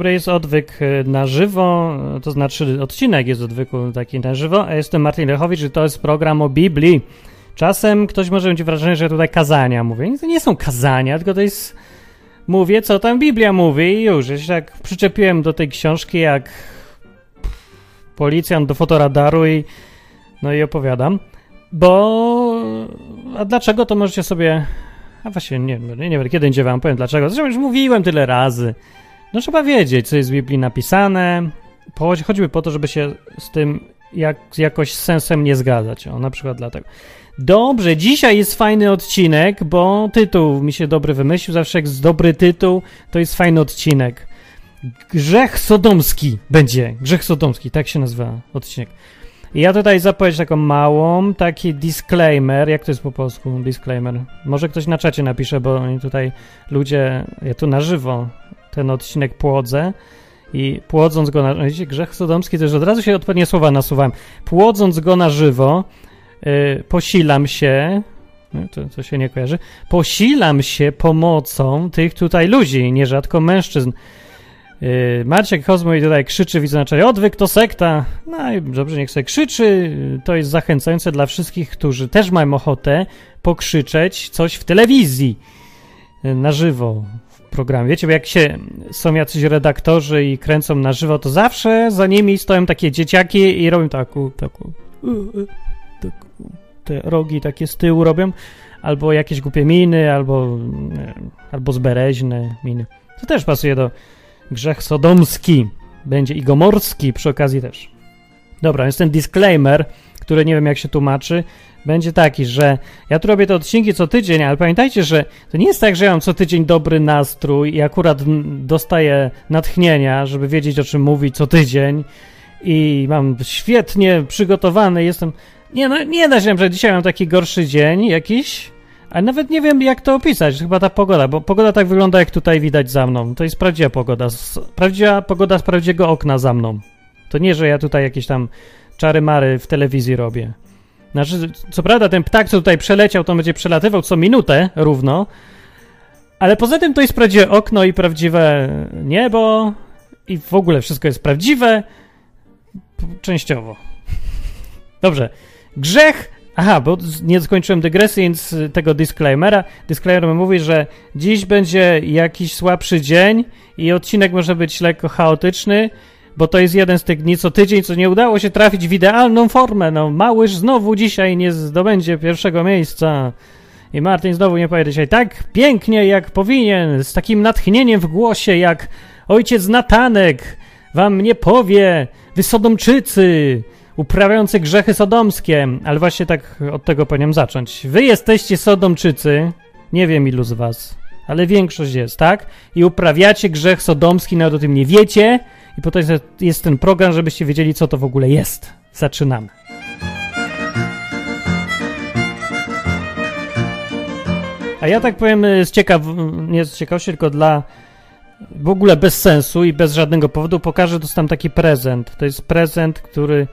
dobry, jest odwyk y, na żywo, to znaczy odcinek jest odwyku taki na żywo, a jestem Martin Lechowicz i to jest program o Biblii. Czasem ktoś może mieć wrażenie, że tutaj kazania mówię. To nie są kazania, tylko to jest... Mówię, co tam Biblia mówi i już. Ja się tak przyczepiłem do tej książki jak policjant do fotoradaru i no i opowiadam. Bo... A dlaczego, to możecie sobie... A właśnie, nie, nie, wiem, kiedy indziej wam powiem dlaczego. Zresztą już mówiłem tyle razy. No trzeba wiedzieć, co jest w Biblii napisane. Choćby po to, żeby się z tym jak, jakoś z sensem nie zgadzać. O, na przykład dlatego. Dobrze, dzisiaj jest fajny odcinek, bo tytuł mi się dobry wymyślił. Zawsze jak jest dobry tytuł, to jest fajny odcinek. Grzech Sodomski będzie. Grzech Sodomski, tak się nazywa odcinek. I ja tutaj zapowiedź taką małą, taki disclaimer. Jak to jest po polsku disclaimer? Może ktoś na czacie napisze, bo tutaj ludzie, ja tu na żywo ten odcinek płodzę i płodząc go na... Widzicie, grzech sodomski też od razu się odpowiednie słowa nasuwałem. Płodząc go na żywo, yy, posilam się, no, to, to się nie kojarzy, posilam się pomocą tych tutaj ludzi, nierzadko mężczyzn. Yy, Maciek Kozmo tutaj krzyczy, widzę na czacie, odwyk to sekta. No i dobrze, niech sobie krzyczy. To jest zachęcające dla wszystkich, którzy też mają ochotę pokrzyczeć coś w telewizji na żywo programie. Wiecie, bo jak się są jacyś redaktorzy i kręcą na żywo, to zawsze za nimi stoją takie dzieciaki i robią taką, taką, te rogi takie z tyłu robią, albo jakieś głupie miny, albo, albo zbereźne miny. To też pasuje do grzech sodomski. Będzie i gomorski przy okazji też. Dobra, jest ten disclaimer, który nie wiem jak się tłumaczy będzie taki, że ja tu robię te odcinki co tydzień, ale pamiętajcie, że to nie jest tak, że ja mam co tydzień dobry nastrój i akurat dostaję natchnienia, żeby wiedzieć o czym mówić co tydzień i mam świetnie przygotowany, jestem... Nie, no nie da się, że dzisiaj mam taki gorszy dzień jakiś, a nawet nie wiem jak to opisać, chyba ta pogoda, bo pogoda tak wygląda jak tutaj widać za mną. To jest prawdziwa pogoda, prawdziwa pogoda z prawdziwego okna za mną. To nie, że ja tutaj jakieś tam czary-mary w telewizji robię. Znaczy, co prawda ten ptak, co tutaj przeleciał, to będzie przelatywał co minutę równo, ale poza tym to jest prawdziwe okno i prawdziwe niebo i w ogóle wszystko jest prawdziwe częściowo. Dobrze. Grzech Aha, bo nie skończyłem dygresji, więc tego disclaimera. Disclaimer mówi, że dziś będzie jakiś słabszy dzień i odcinek może być lekko chaotyczny, bo to jest jeden z tych dni co tydzień, co nie udało się trafić w idealną formę. No, Małyż znowu dzisiaj nie zdobędzie pierwszego miejsca. I Martin znowu nie pojedzie dzisiaj tak pięknie, jak powinien, z takim natchnieniem w głosie, jak ojciec Natanek wam nie powie, wy sodomczycy, uprawiający grzechy sodomskie. Ale właśnie tak od tego powinienem zacząć. Wy jesteście sodomczycy, nie wiem ilu z was, ale większość jest, tak? I uprawiacie grzech sodomski, nawet o tym nie wiecie, i po to jest, ten program, żebyście wiedzieli, co to w ogóle jest. Zaczynamy. A ja tak powiem z ciekaw... nie z ciekawości, tylko dla w ogóle bez sensu i bez żadnego powodu pokażę, dostałem taki prezent. To jest prezent, który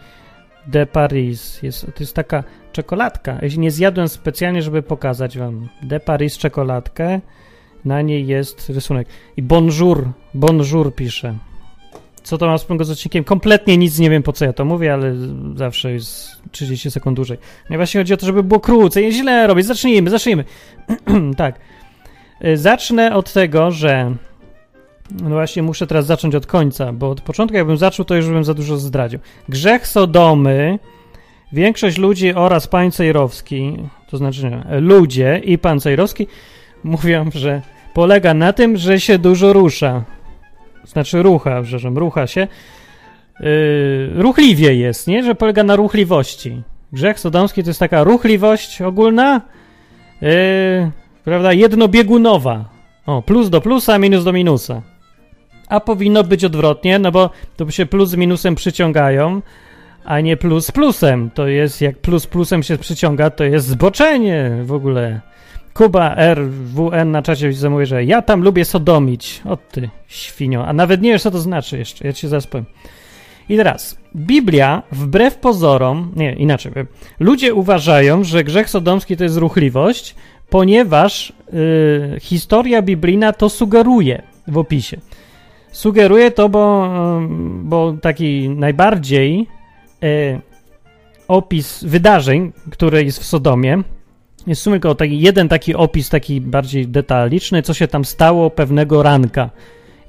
de Paris. Jest, to jest taka czekoladka. Ja nie zjadłem specjalnie, żeby pokazać wam. De Paris czekoladkę. Na niej jest rysunek. I bonjour, bonjour pisze. Co to ma wspólnego z odcinkiem? Kompletnie nic nie wiem, po co ja to mówię, ale zawsze jest 30 sekund dłużej. Nie właśnie chodzi o to, żeby było krócej. Nie źle robię. Zacznijmy, zacznijmy. tak. Y, zacznę od tego, że no właśnie muszę teraz zacząć od końca, bo od początku jakbym zaczął, to już bym za dużo zdradził. Grzech Sodomy, większość ludzi oraz pan Cejrowski, to znaczy nie, ludzie i pan Cejrowski mówią, że polega na tym, że się dużo rusza znaczy rucha, przepraszam, rucha się, yy, ruchliwie jest, nie? Że polega na ruchliwości. Grzech sodomski to jest taka ruchliwość ogólna, yy, prawda, jednobiegunowa. O, plus do plusa, minus do minusa. A powinno być odwrotnie, no bo to się plus z minusem przyciągają, a nie plus z plusem. To jest, jak plus plusem się przyciąga, to jest zboczenie w ogóle. Kuba RWN na czacie zamówi, że ja tam lubię sodomić. O ty, świnio. A nawet nie wiesz, co to znaczy jeszcze. Ja ci zaraz powiem. I teraz, Biblia, wbrew pozorom, nie, inaczej, ludzie uważają, że grzech sodomski to jest ruchliwość, ponieważ yy, historia biblijna to sugeruje w opisie. Sugeruję to, bo, bo taki najbardziej e, opis wydarzeń, które jest w Sodomie, jest w sumie tylko taki, jeden taki opis, taki bardziej detaliczny, co się tam stało pewnego ranka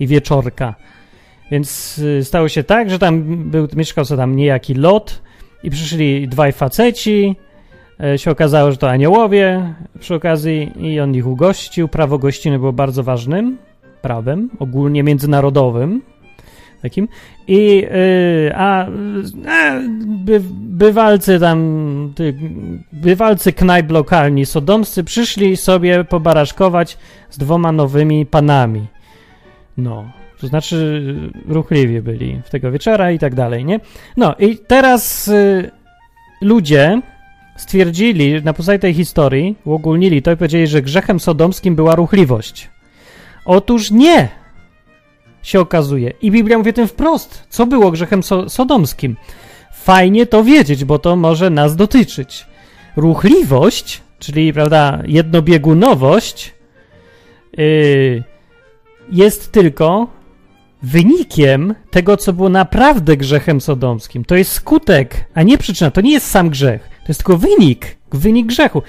i wieczorka. Więc y, stało się tak, że tam był, mieszkał sobie tam niejaki lot i przyszli dwaj faceci, e, się okazało, że to aniołowie przy okazji i on ich ugościł. Prawo gościny było bardzo ważnym prawem, ogólnie międzynarodowym takim. I yy, a, by, bywalcy tam, bywalcy knajp lokalni, sodomscy, przyszli sobie pobaraszkować z dwoma nowymi panami. No, to znaczy ruchliwie byli w tego wieczora i tak dalej, nie? No i teraz y, ludzie stwierdzili na podstawie tej historii, uogólnili to i powiedzieli, że grzechem sodomskim była ruchliwość. Otóż nie! Się okazuje. I Biblia mówi tym wprost. Co było grzechem so sodomskim? Fajnie to wiedzieć, bo to może nas dotyczyć. Ruchliwość, czyli, prawda, jednobiegunowość, yy, jest tylko wynikiem tego, co było naprawdę grzechem sodomskim. To jest skutek, a nie przyczyna. To nie jest sam grzech. To jest tylko wynik, wynik grzechu.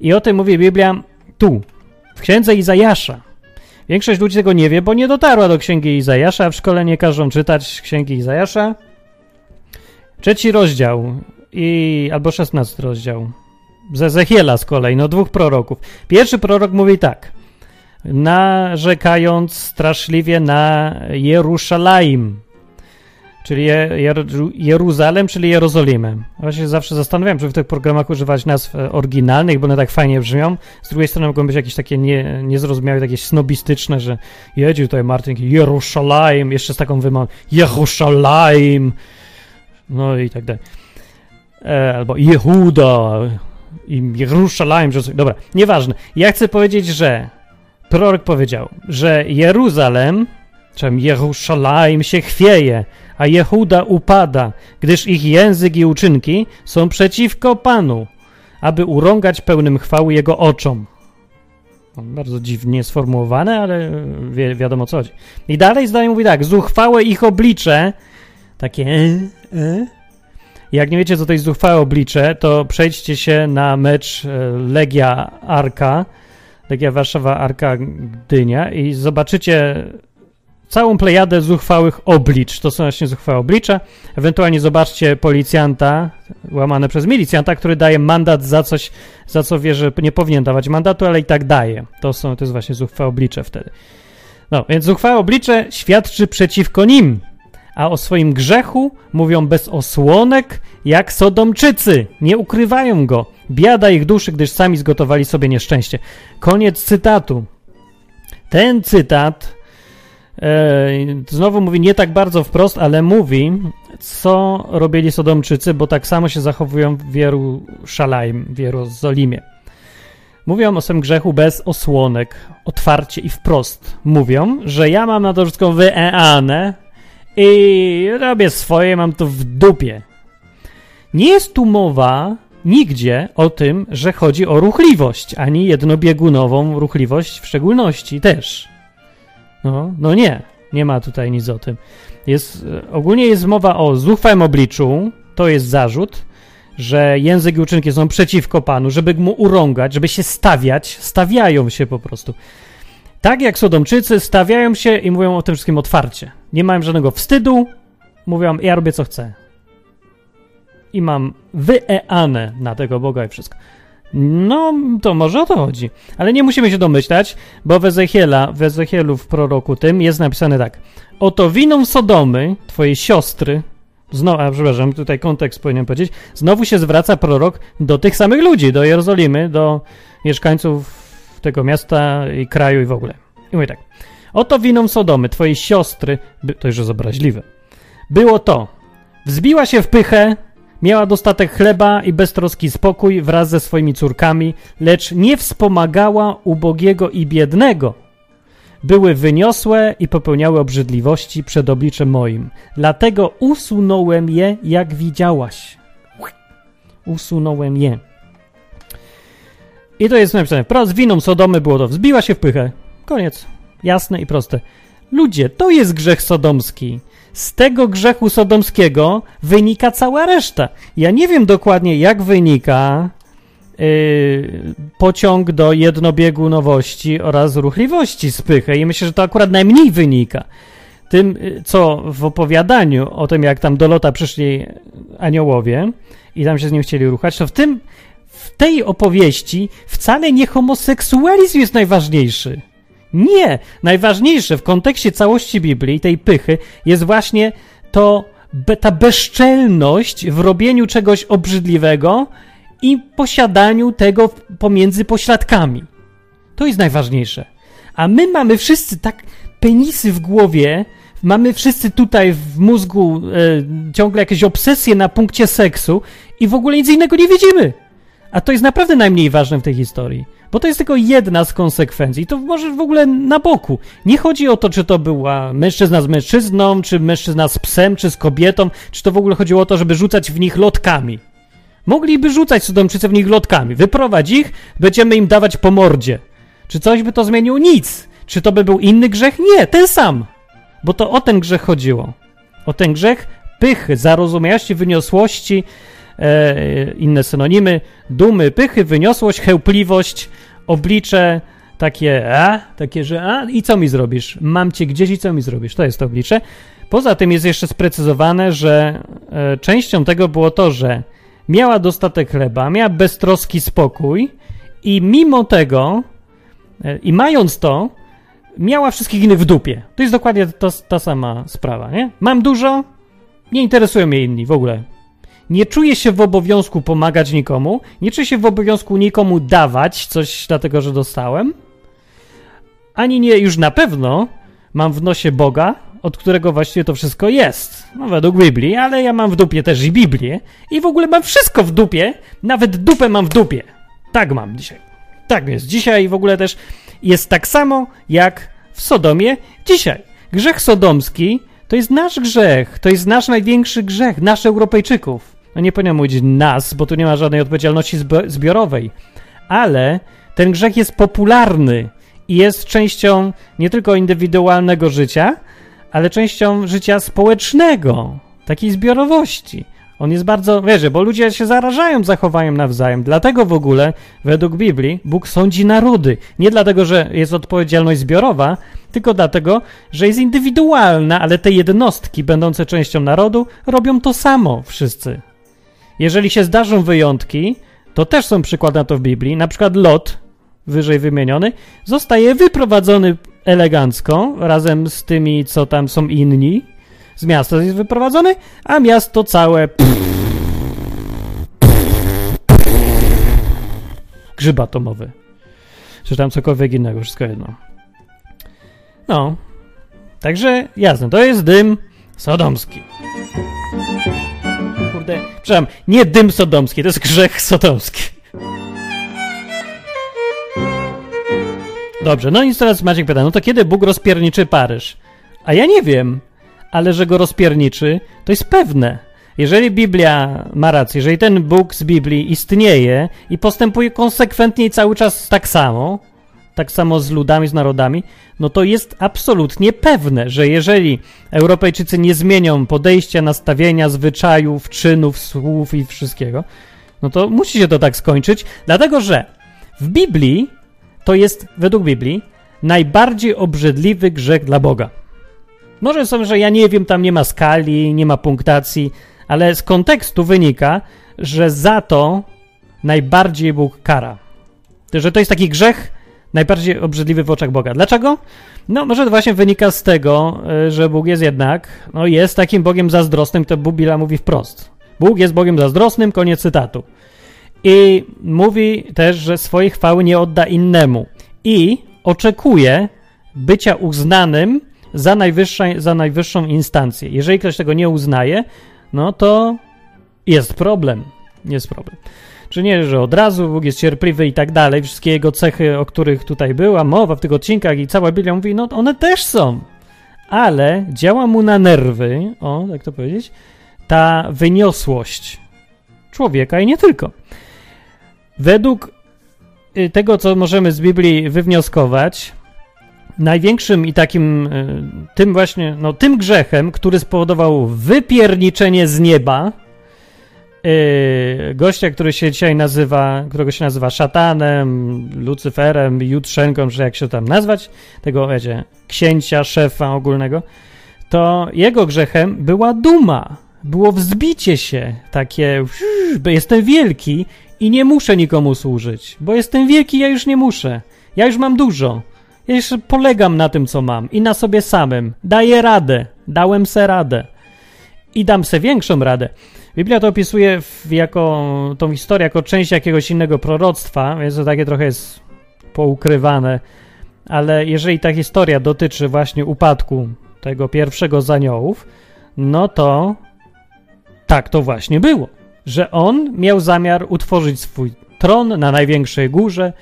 I o tym mówi Biblia tu, w księdze Izajasza. Większość ludzi tego nie wie, bo nie dotarła do księgi Izajasza. W szkole nie każą czytać księgi Izajasza. Trzeci rozdział i albo szesnasty rozdział. Z Ezechiela z kolei, no dwóch proroków. Pierwszy prorok mówi tak. Narzekając straszliwie na Jeruszalaim, czyli Jer Jeruzalem, czyli Jerozolimę. Właśnie zawsze zastanawiam, czy w tych programach używać nazw e, oryginalnych, bo one tak fajnie brzmią. Z drugiej strony mogą być jakieś takie nie, niezrozumiałe, takie snobistyczne, że jedzie tutaj Martin, Jerusalem, jeszcze z taką wymową, Jerusalem, no i tak dalej. E, albo Jehuda i Jerusalem, że... Dobra, nieważne. Ja chcę powiedzieć, że prorok powiedział, że Jeruzalem, czym Jerusalem się chwieje, a Jehuda upada, gdyż ich język i uczynki są przeciwko Panu, aby urągać pełnym chwały Jego oczom. Bardzo dziwnie sformułowane, ale wi wiadomo co chodzi. I dalej zdaje mówi tak, zuchwałe ich oblicze, takie e, e. Jak nie wiecie, co to jest zuchwałe oblicze, to przejdźcie się na mecz e, Legia Arka, Legia Warszawa Arka Gdynia i zobaczycie całą plejadę zuchwałych oblicz. To są właśnie zuchwałe oblicza. Ewentualnie zobaczcie policjanta, łamane przez milicjanta, który daje mandat za coś, za co wie, że nie powinien dawać mandatu, ale i tak daje. To, są, to jest właśnie zuchwałe oblicze wtedy. No, więc zuchwałe oblicze świadczy przeciwko nim, a o swoim grzechu mówią bez osłonek, jak Sodomczycy. Nie ukrywają go. Biada ich duszy, gdyż sami zgotowali sobie nieszczęście. Koniec cytatu. Ten cytat znowu mówi nie tak bardzo wprost, ale mówi, co robili Sodomczycy, bo tak samo się zachowują w Jerusalem, w Jerozolimie. Mówią o swym grzechu bez osłonek, otwarcie i wprost. Mówią, że ja mam na to wszystko wyeane i robię swoje, mam to w dupie. Nie jest tu mowa nigdzie o tym, że chodzi o ruchliwość, ani jednobiegunową ruchliwość w szczególności też. No, no nie, nie ma tutaj nic o tym. Jest, ogólnie jest mowa o zuchwałym obliczu, to jest zarzut, że język i uczynki są przeciwko Panu, żeby mu urągać, żeby się stawiać, stawiają się po prostu. Tak jak Sodomczycy stawiają się i mówią o tym wszystkim otwarcie. Nie mają żadnego wstydu, mówią, ja robię co chcę. I mam wyeane na tego Boga i wszystko. No, to może o to chodzi. Ale nie musimy się domyślać, bo w Ezechiela, w Ezechielu w proroku tym jest napisane tak. Oto winą Sodomy, twojej siostry, znowu, a przepraszam, tutaj kontekst powinien powiedzieć, znowu się zwraca prorok do tych samych ludzi, do Jerozolimy, do mieszkańców tego miasta i kraju i w ogóle. I mówi tak. Oto winą Sodomy, twojej siostry, to już jest obraźliwe, było to, wzbiła się w pychę, Miała dostatek chleba i beztroski spokój wraz ze swoimi córkami, lecz nie wspomagała ubogiego i biednego. Były wyniosłe i popełniały obrzydliwości przed obliczem moim. Dlatego usunąłem je, jak widziałaś. Usunąłem je. I to jest napisane wprost. Winą Sodomy było to. Wzbiła się w pychę. Koniec. Jasne i proste. Ludzie, to jest grzech sodomski. Z tego grzechu sodomskiego wynika cała reszta. Ja nie wiem dokładnie, jak wynika yy, pociąg do jednobiegunowości oraz ruchliwości spychy i myślę, że to akurat najmniej wynika. Tym, yy, co w opowiadaniu o tym, jak tam do lota przyszli aniołowie i tam się z nim chcieli ruchać, to w tym, w tej opowieści wcale nie homoseksualizm jest najważniejszy. Nie! Najważniejsze w kontekście całości Biblii, tej pychy, jest właśnie to, ta bezczelność w robieniu czegoś obrzydliwego i posiadaniu tego pomiędzy pośladkami. To jest najważniejsze. A my mamy wszyscy tak penisy w głowie, mamy wszyscy tutaj w mózgu e, ciągle jakieś obsesje na punkcie seksu i w ogóle nic innego nie widzimy. A to jest naprawdę najmniej ważne w tej historii. Bo to jest tylko jedna z konsekwencji. To może w ogóle na boku. Nie chodzi o to, czy to była mężczyzna z mężczyzną, czy mężczyzna z psem, czy z kobietą, czy to w ogóle chodziło o to, żeby rzucać w nich lotkami. Mogliby rzucać Sodomczyce w nich lotkami. Wyprowadź ich, będziemy im dawać po mordzie. Czy coś by to zmieniło? Nic. Czy to by był inny grzech? Nie, ten sam. Bo to o ten grzech chodziło. O ten grzech pychy, zarozumiałości, wyniosłości, e, inne synonimy, dumy, pychy, wyniosłość, chełpliwość, oblicze, takie a, takie, że a, i co mi zrobisz? Mam cię gdzieś i co mi zrobisz? To jest to oblicze. Poza tym jest jeszcze sprecyzowane, że e, częścią tego było to, że miała dostatek chleba, miała beztroski spokój i mimo tego, e, i mając to, miała wszystkich innych w dupie. To jest dokładnie ta, ta sama sprawa, nie? Mam dużo, nie interesują mnie inni w ogóle. Nie czuję się w obowiązku pomagać nikomu, nie czuję się w obowiązku nikomu dawać coś dlatego, że dostałem, ani nie już na pewno mam w nosie Boga, od którego właściwie to wszystko jest. No według Biblii, ale ja mam w dupie też i Biblię i w ogóle mam wszystko w dupie, nawet dupę mam w dupie. Tak mam dzisiaj. Tak jest. Dzisiaj w ogóle też jest tak samo jak w Sodomie dzisiaj. Grzech sodomski to jest nasz grzech, to jest nasz największy grzech, nasz Europejczyków. No nie powinienem mówić nas, bo tu nie ma żadnej odpowiedzialności zbiorowej, ale ten grzech jest popularny i jest częścią nie tylko indywidualnego życia, ale częścią życia społecznego, takiej zbiorowości. On jest bardzo, wiesz, bo ludzie się zarażają zachowaniem nawzajem. Dlatego w ogóle, według Biblii, Bóg sądzi narody. Nie dlatego, że jest odpowiedzialność zbiorowa, tylko dlatego, że jest indywidualna, ale te jednostki, będące częścią narodu, robią to samo wszyscy. Jeżeli się zdarzą wyjątki, to też są przykłady na to w Biblii. Na przykład Lot, wyżej wymieniony, zostaje wyprowadzony elegancko razem z tymi, co tam są inni. Z miasta jest wyprowadzony, a miasto całe. Grzyb atomowy. Czy tam cokolwiek innego, wszystko jedno. No. Także jasne, to jest dym sodomski kurde, przepraszam, nie dym sodomski, to jest grzech sodomski. Dobrze, no i teraz Maciek pyta, no to kiedy Bóg rozpierniczy Paryż? A ja nie wiem, ale że go rozpierniczy, to jest pewne. Jeżeli Biblia ma rację, jeżeli ten Bóg z Biblii istnieje i postępuje konsekwentnie i cały czas tak samo, tak samo z ludami, z narodami, no to jest absolutnie pewne, że jeżeli Europejczycy nie zmienią podejścia, nastawienia, zwyczajów, czynów, słów i wszystkiego, no to musi się to tak skończyć, dlatego że w Biblii to jest, według Biblii, najbardziej obrzydliwy grzech dla Boga. Może są, że ja nie wiem, tam nie ma skali, nie ma punktacji, ale z kontekstu wynika, że za to najbardziej Bóg kara. Że to jest taki grzech, najbardziej obrzydliwy w oczach Boga. Dlaczego? No, może to właśnie wynika z tego, e, że Bóg jest jednak, no jest takim Bogiem zazdrosnym, to Bubila mówi wprost. Bóg jest Bogiem zazdrosnym, koniec cytatu. I mówi też, że swojej chwały nie odda innemu. I oczekuje bycia uznanym za, za najwyższą instancję. Jeżeli ktoś tego nie uznaje, no to jest problem. Jest problem. Czy nie, że od razu Bóg jest cierpliwy i tak dalej, wszystkie jego cechy, o których tutaj była mowa w tych odcinkach i cała Biblia mówi, no one też są. Ale działa mu na nerwy, o, jak to powiedzieć, ta wyniosłość człowieka i nie tylko. Według y, tego, co możemy z Biblii wywnioskować, największym i takim y, tym właśnie, no tym grzechem, który spowodował wypierniczenie z nieba yy, gościa, który się dzisiaj nazywa, którego się nazywa szatanem, Lucyferem, Jutrzenką, że jak się tam nazwać, tego, wiecie, księcia, szefa ogólnego, to jego grzechem była duma, było wzbicie się, takie, jestem wielki i nie muszę nikomu służyć, bo jestem wielki, ja już nie muszę, ja już mam dużo, ja jeszcze polegam na tym, co mam i na sobie samym, daję radę, dałem se radę i dam se większą radę. Biblia to opisuje w, jako tą historię jako część jakiegoś innego proroctwa, więc to takie trochę jest poukrywane, ale jeżeli ta historia dotyczy właśnie upadku tego pierwszego z aniołów, no to tak to właśnie było, że on miał zamiar utworzyć swój tron na największej górze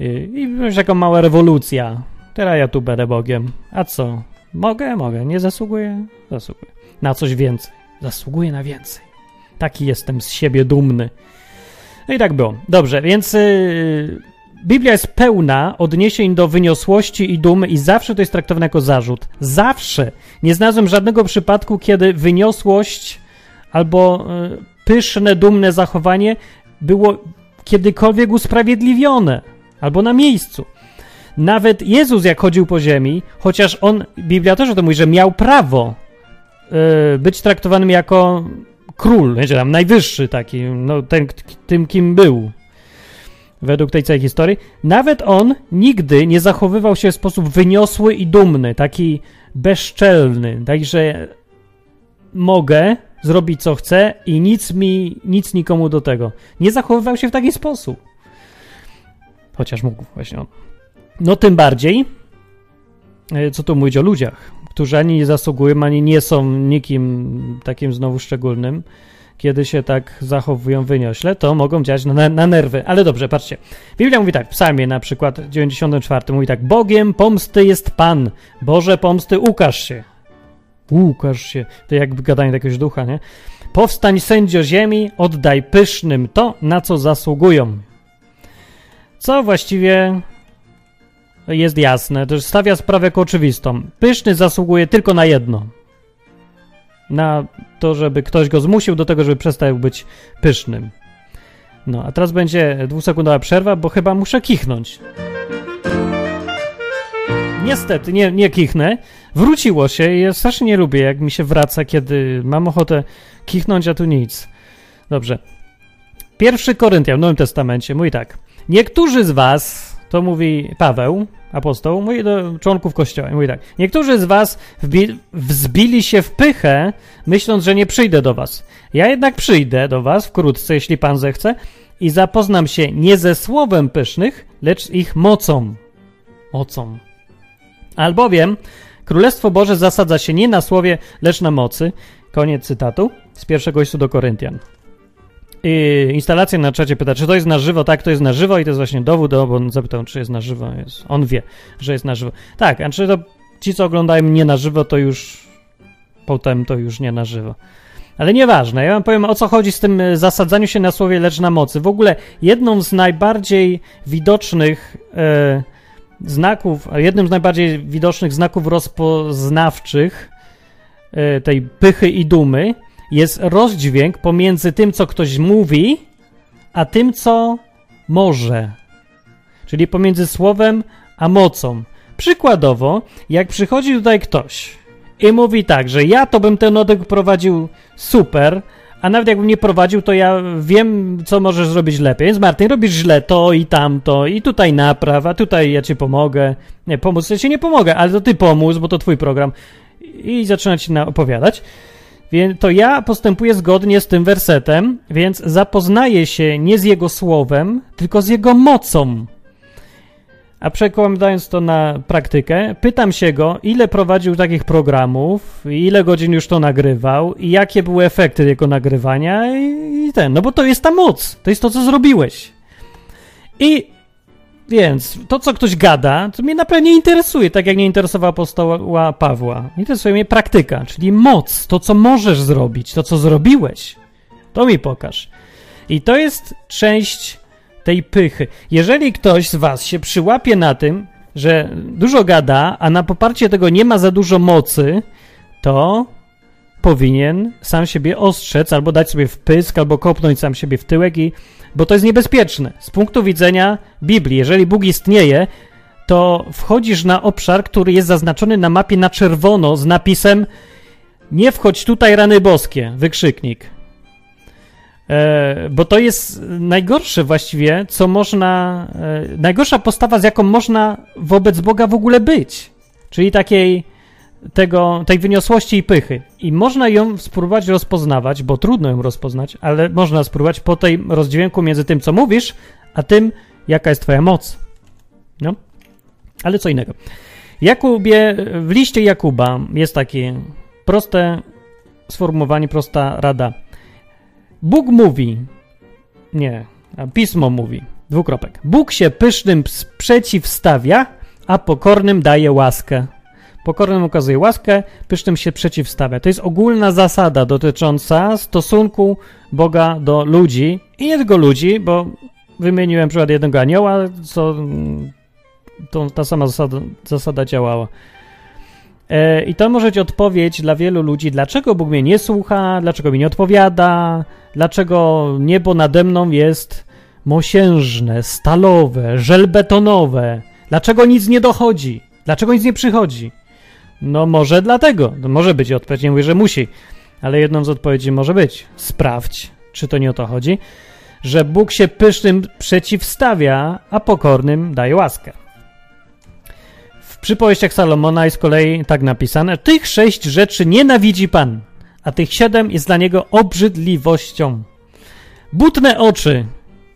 y, i już jako mała rewolucja. Teraz ja tu będę Bogiem. A co? Mogę? Mogę. Nie zasługuję? Zasługuję. Na coś więcej. Zasługuję na więcej. Taki jestem z siebie dumny. No i tak było. Dobrze, więc yy, Biblia jest pełna odniesień do wyniosłości i dumy i zawsze to jest traktowane jako zarzut. Zawsze. Nie znalazłem żadnego przypadku, kiedy wyniosłość albo yy, pyszne, dumne zachowanie było kiedykolwiek usprawiedliwione albo na miejscu. Nawet Jezus, jak chodził po ziemi, chociaż on, Biblia też o tym mówi, że miał prawo być traktowanym jako król, wiecie, tam najwyższy taki, no ten, tym kim był, według tej całej historii, nawet on nigdy nie zachowywał się w sposób wyniosły i dumny, taki bezczelny, także mogę zrobić co chcę i nic mi, nic nikomu do tego. Nie zachowywał się w taki sposób. Chociaż mógł właśnie on. No tym bardziej, e, co tu mówić o ludziach którzy ani nie zasługują, ani nie są nikim takim znowu szczególnym, kiedy się tak zachowują wyniośle, to mogą działać na, na nerwy. Ale dobrze, patrzcie. Biblia mówi tak, w psalmie na przykład 94 mówi tak, Bogiem pomsty jest Pan, Boże pomsty ukaż się. Ukaż się. To jakby gadanie jakiegoś ducha, nie? Powstań sędzio ziemi, oddaj pysznym to, na co zasługują. Co właściwie jest jasne, to stawia sprawę jako oczywistą. Pyszny zasługuje tylko na jedno. Na to, żeby ktoś go zmusił do tego, żeby przestał być pysznym. No, a teraz będzie dwusekundowa przerwa, bo chyba muszę kichnąć. Niestety, nie, nie kichnę. Wróciło się i ja strasznie nie lubię, jak mi się wraca, kiedy mam ochotę kichnąć, a tu nic. Dobrze. Pierwszy Koryntian w Nowym Testamencie mówi tak. Niektórzy z was to mówi Paweł, apostoł, mówi do członków kościoła. Mówi tak. Niektórzy z was wzbili się w pychę, myśląc, że nie przyjdę do was. Ja jednak przyjdę do was wkrótce, jeśli pan zechce, i zapoznam się nie ze słowem pysznych, lecz ich mocą. Mocą. Albowiem Królestwo Boże zasadza się nie na słowie, lecz na mocy. Koniec cytatu z pierwszego listu do Koryntian i instalacja na czacie pyta, czy to jest na żywo. Tak, to jest na żywo i to jest właśnie dowód, bo on zapytał, czy jest na żywo. Jest, on wie, że jest na żywo. Tak, a czy to ci, co oglądają mnie na żywo, to już potem to już nie na żywo. Ale nieważne, ja wam powiem o co chodzi z tym e, zasadzaniu się na słowie lecz na mocy. W ogóle jedną z najbardziej widocznych e, znaków, jednym z najbardziej widocznych znaków rozpoznawczych e, tej pychy i dumy jest rozdźwięk pomiędzy tym, co ktoś mówi, a tym, co może. Czyli pomiędzy słowem a mocą. Przykładowo, jak przychodzi tutaj ktoś i mówi tak, że ja to bym ten odek prowadził super, a nawet jakbym nie prowadził, to ja wiem, co możesz zrobić lepiej. Więc Martin, robisz źle to i tamto, i tutaj napraw, a tutaj ja ci pomogę. Nie, pomóc ja ci nie pomogę, ale to ty pomóż, bo to twój program. I zaczyna ci opowiadać. Więc to ja postępuję zgodnie z tym wersetem, więc zapoznaję się nie z jego słowem, tylko z jego mocą. A przekładając to na praktykę, pytam się go, ile prowadził takich programów, ile godzin już to nagrywał i jakie były efekty jego nagrywania i, i ten. No bo to jest ta moc, to jest to, co zrobiłeś. I więc to, co ktoś gada, to mnie naprawdę nie interesuje, tak jak nie interesowała apostoła Pawła. Interesuje mnie praktyka, czyli moc, to, co możesz zrobić, to, co zrobiłeś. To mi pokaż. I to jest część tej pychy. Jeżeli ktoś z was się przyłapie na tym, że dużo gada, a na poparcie tego nie ma za dużo mocy, to powinien sam siebie ostrzec, albo dać sobie wpysk, albo kopnąć sam siebie w tyłek, i, bo to jest niebezpieczne. Z punktu widzenia Biblii, jeżeli Bóg istnieje, to wchodzisz na obszar, który jest zaznaczony na mapie na czerwono z napisem nie wchodź tutaj rany boskie, wykrzyknik. E, bo to jest najgorsze właściwie, co można, e, najgorsza postawa, z jaką można wobec Boga w ogóle być. Czyli takiej, tego, tej wyniosłości i pychy. I można ją spróbować rozpoznawać, bo trudno ją rozpoznać, ale można spróbować po tej rozdźwięku między tym, co mówisz, a tym, jaka jest twoja moc. No, ale co innego. Jakubie, w liście Jakuba jest takie proste sformułowanie, prosta rada. Bóg mówi, nie, pismo mówi, dwukropek. Bóg się pysznym przeciwstawia, a pokornym daje łaskę. Pokornym okazuje łaskę, pysznym się przeciwstawia. To jest ogólna zasada dotycząca stosunku Boga do ludzi i nie tylko ludzi, bo wymieniłem przykład jednego anioła, co to, ta sama zasada, zasada działała. E, I to może być odpowiedź dla wielu ludzi, dlaczego Bóg mnie nie słucha, dlaczego mi nie odpowiada, dlaczego niebo nade mną jest mosiężne, stalowe, żelbetonowe, dlaczego nic nie dochodzi, dlaczego nic nie przychodzi. No może dlatego, może być odpowiedź, nie mówię, że musi, ale jedną z odpowiedzi może być, sprawdź, czy to nie o to chodzi, że Bóg się pysznym przeciwstawia, a pokornym daje łaskę. W przypowieściach Salomona jest z kolei tak napisane: Tych sześć rzeczy nienawidzi Pan, a tych siedem jest dla niego obrzydliwością. Butne oczy.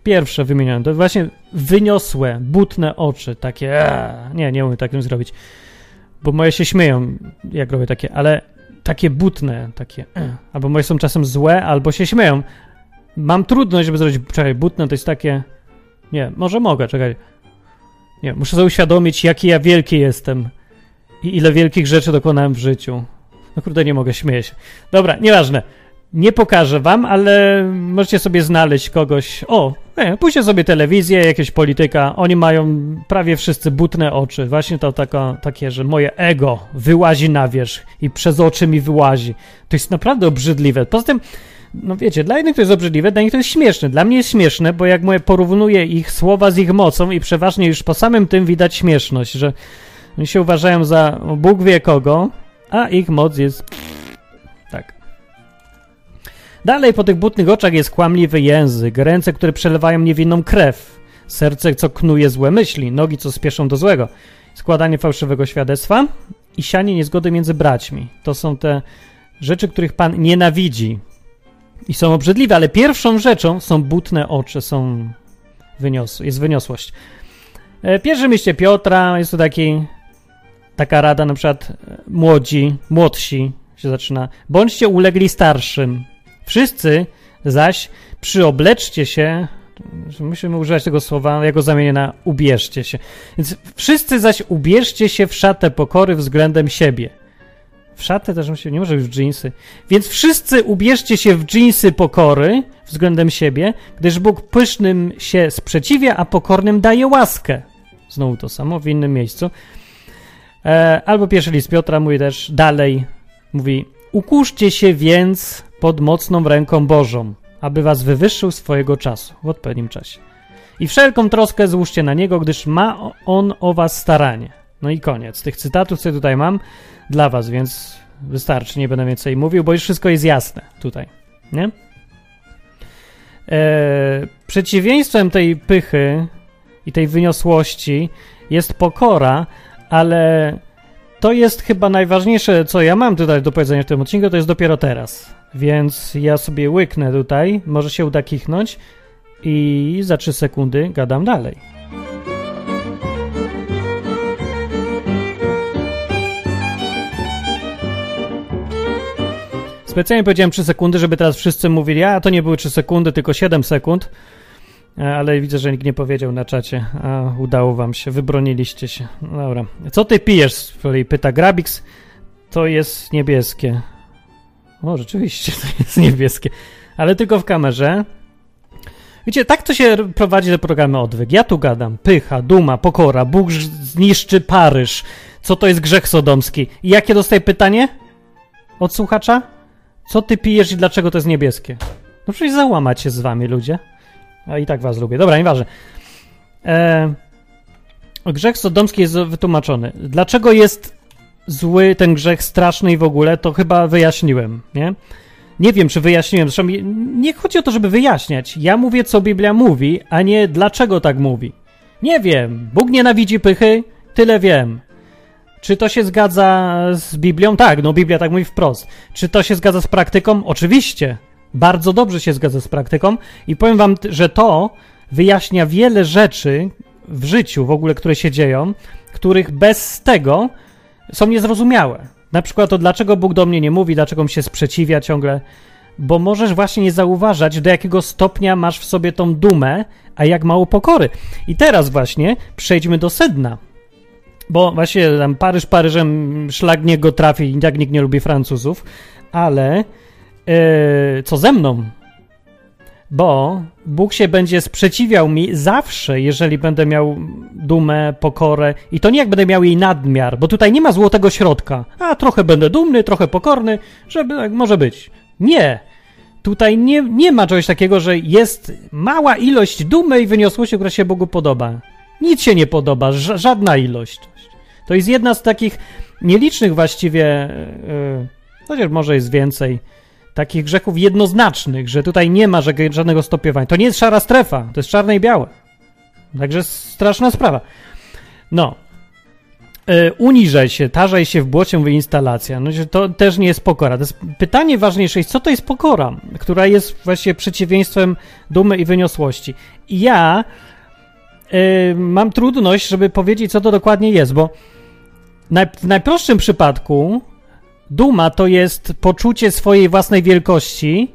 Pierwsze wymienione, to właśnie wyniosłe, butne oczy, takie. Ee, nie, nie umiem takim zrobić, bo moje się śmieją, jak robię takie, ale takie butne, takie. E, albo moje są czasem złe, albo się śmieją. Mam trudność, żeby zrobić. Czekaj, butne to jest takie. Nie, może mogę, czekaj. Nie, muszę sobie uświadomić, jaki ja wielki jestem i ile wielkich rzeczy dokonałem w życiu. No kurde, nie mogę, śmieję się. Dobra, nieważne. Nie pokażę wam, ale możecie sobie znaleźć kogoś. O, nie, pójście sobie telewizję, jakieś polityka. Oni mają prawie wszyscy butne oczy. Właśnie to taka, takie, że moje ego wyłazi na wierzch i przez oczy mi wyłazi. To jest naprawdę obrzydliwe. Poza tym no wiecie, dla innych to jest obrzydliwe, dla nich to jest śmieszne. Dla mnie jest śmieszne, bo jak mówię, porównuję ich słowa z ich mocą i przeważnie już po samym tym widać śmieszność, że oni się uważają za Bóg wie kogo, a ich moc jest. Dalej po tych butnych oczach jest kłamliwy język, ręce, które przelewają niewinną krew, serce, co knuje złe myśli, nogi, co spieszą do złego, składanie fałszywego świadectwa i sianie niezgody między braćmi. To są te rzeczy, których Pan nienawidzi i są obrzydliwe, ale pierwszą rzeczą są butne oczy, są jest wyniosłość. E, pierwsze mieście Piotra jest to taki, taka rada, na przykład e, młodzi, młodsi się zaczyna. Bądźcie ulegli starszym. Wszyscy zaś przyobleczcie się, musimy używać tego słowa, ja go zamienię na ubierzcie się. Więc wszyscy zaś ubierzcie się w szatę pokory względem siebie w szatę też się nie może już w dżinsy. Więc wszyscy ubierzcie się w dżinsy pokory względem siebie, gdyż Bóg pysznym się sprzeciwia, a pokornym daje łaskę. Znowu to samo w innym miejscu. E, albo pierwszy list Piotra mówi też dalej, mówi ukuszcie się więc pod mocną ręką Bożą, aby was wywyższył swojego czasu, w odpowiednim czasie. I wszelką troskę złóżcie na Niego, gdyż ma On o was staranie. No i koniec. Tych cytatów, co tutaj mam, dla was, więc wystarczy, nie będę więcej mówił, bo już wszystko jest jasne tutaj, nie? E, przeciwieństwem tej pychy i tej wyniosłości jest pokora, ale to jest chyba najważniejsze, co ja mam tutaj do powiedzenia w tym odcinku, to jest dopiero teraz. Więc ja sobie łyknę tutaj, może się uda kichnąć i za 3 sekundy gadam dalej. Specjalnie powiedziałem 3 sekundy, żeby teraz wszyscy mówili, a to nie były 3 sekundy, tylko 7 sekund. E, ale widzę, że nikt nie powiedział na czacie. A udało wam się, wybroniliście się. Dobra. Co ty pijesz? Pyta Grabix. To jest niebieskie. O, rzeczywiście, to jest niebieskie. Ale tylko w kamerze. Wiecie, tak to się prowadzi te programy odwyk. Ja tu gadam. Pycha, duma, pokora, Bóg zniszczy Paryż. Co to jest grzech sodomski? I jakie dostaję pytanie? Od słuchacza? Co ty pijesz i dlaczego to jest niebieskie? No przecież załamać się z wami, ludzie. A i tak was lubię. Dobra, nieważne. E, grzech sodomski jest wytłumaczony. Dlaczego jest zły ten grzech, straszny i w ogóle, to chyba wyjaśniłem, nie? Nie wiem, czy wyjaśniłem. Zresztą nie chodzi o to, żeby wyjaśniać. Ja mówię, co Biblia mówi, a nie dlaczego tak mówi. Nie wiem. Bóg nienawidzi pychy, tyle wiem. Czy to się zgadza z Biblią? Tak, no Biblia tak mówi wprost. Czy to się zgadza z praktyką? Oczywiście. Bardzo dobrze się zgadza z praktyką i powiem wam, że to wyjaśnia wiele rzeczy w życiu w ogóle, które się dzieją, których bez tego są niezrozumiałe. Na przykład to, dlaczego Bóg do mnie nie mówi, dlaczego mi się sprzeciwia ciągle, bo możesz właśnie nie zauważać, do jakiego stopnia masz w sobie tą dumę, a jak mało pokory. I teraz właśnie przejdźmy do sedna. Bo właśnie tam Paryż Paryżem szlak niego trafi i tak nikt nie lubi Francuzów, ale yy, co ze mną? Bo Bóg się będzie sprzeciwiał mi zawsze, jeżeli będę miał dumę, pokorę. I to nie jak będę miał jej nadmiar, bo tutaj nie ma złotego środka. A trochę będę dumny, trochę pokorny, żeby tak może być. Nie. Tutaj nie, nie ma czegoś takiego, że jest mała ilość dumy i wyniosłości, która się Bogu podoba. Nic się nie podoba, żadna ilość. To jest jedna z takich nielicznych właściwie, yy, chociaż może jest więcej, takich grzechów jednoznacznych, że tutaj nie ma żadnego stopiowania. To nie jest szara strefa, to jest czarne i białe. Także straszna sprawa. No. Yy, uniżaj się, tarzaj się w błocie, mówi instalacja. No, to też nie jest pokora. To jest pytanie ważniejsze jest, co to jest pokora, która jest właśnie przeciwieństwem dumy i wyniosłości. I ja yy, mam trudność, żeby powiedzieć, co to dokładnie jest, bo w najprostszym przypadku duma to jest poczucie swojej własnej wielkości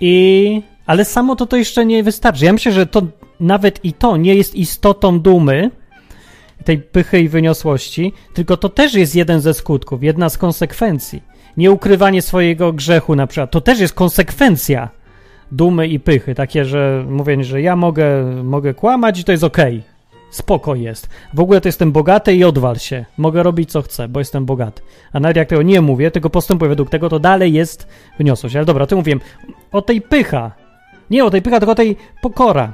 i ale samo to to jeszcze nie wystarczy. Ja myślę, że to nawet i to nie jest istotą dumy, tej pychy i wyniosłości, tylko to też jest jeden ze skutków, jedna z konsekwencji. Nieukrywanie swojego grzechu na przykład, to też jest konsekwencja dumy i pychy, takie, że mówienie, że ja mogę, mogę kłamać i to jest okej. Okay spoko jest. W ogóle to jestem bogaty i odwal się. Mogę robić co chcę, bo jestem bogaty. A nawet jak tego nie mówię, tylko postępuję według tego, to dalej jest wyniosłość. Ale dobra, to mówiłem o tej pycha. Nie o tej pycha, tylko o tej pokora.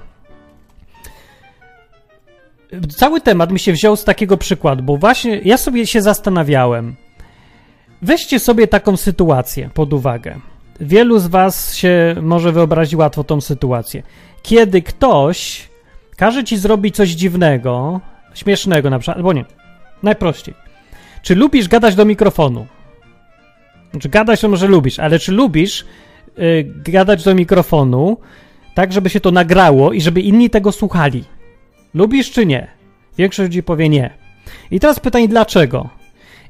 Cały temat mi się wziął z takiego przykładu, bo właśnie ja sobie się zastanawiałem. Weźcie sobie taką sytuację pod uwagę. Wielu z Was się może wyobrazi łatwo tą sytuację. Kiedy ktoś każe ci zrobić coś dziwnego, śmiesznego na przykład, albo nie, najprościej. Czy lubisz gadać do mikrofonu? Znaczy, gadać to może lubisz, ale czy lubisz yy, gadać do mikrofonu tak, żeby się to nagrało i żeby inni tego słuchali? Lubisz czy nie? Większość ludzi powie nie. I teraz pytanie, dlaczego?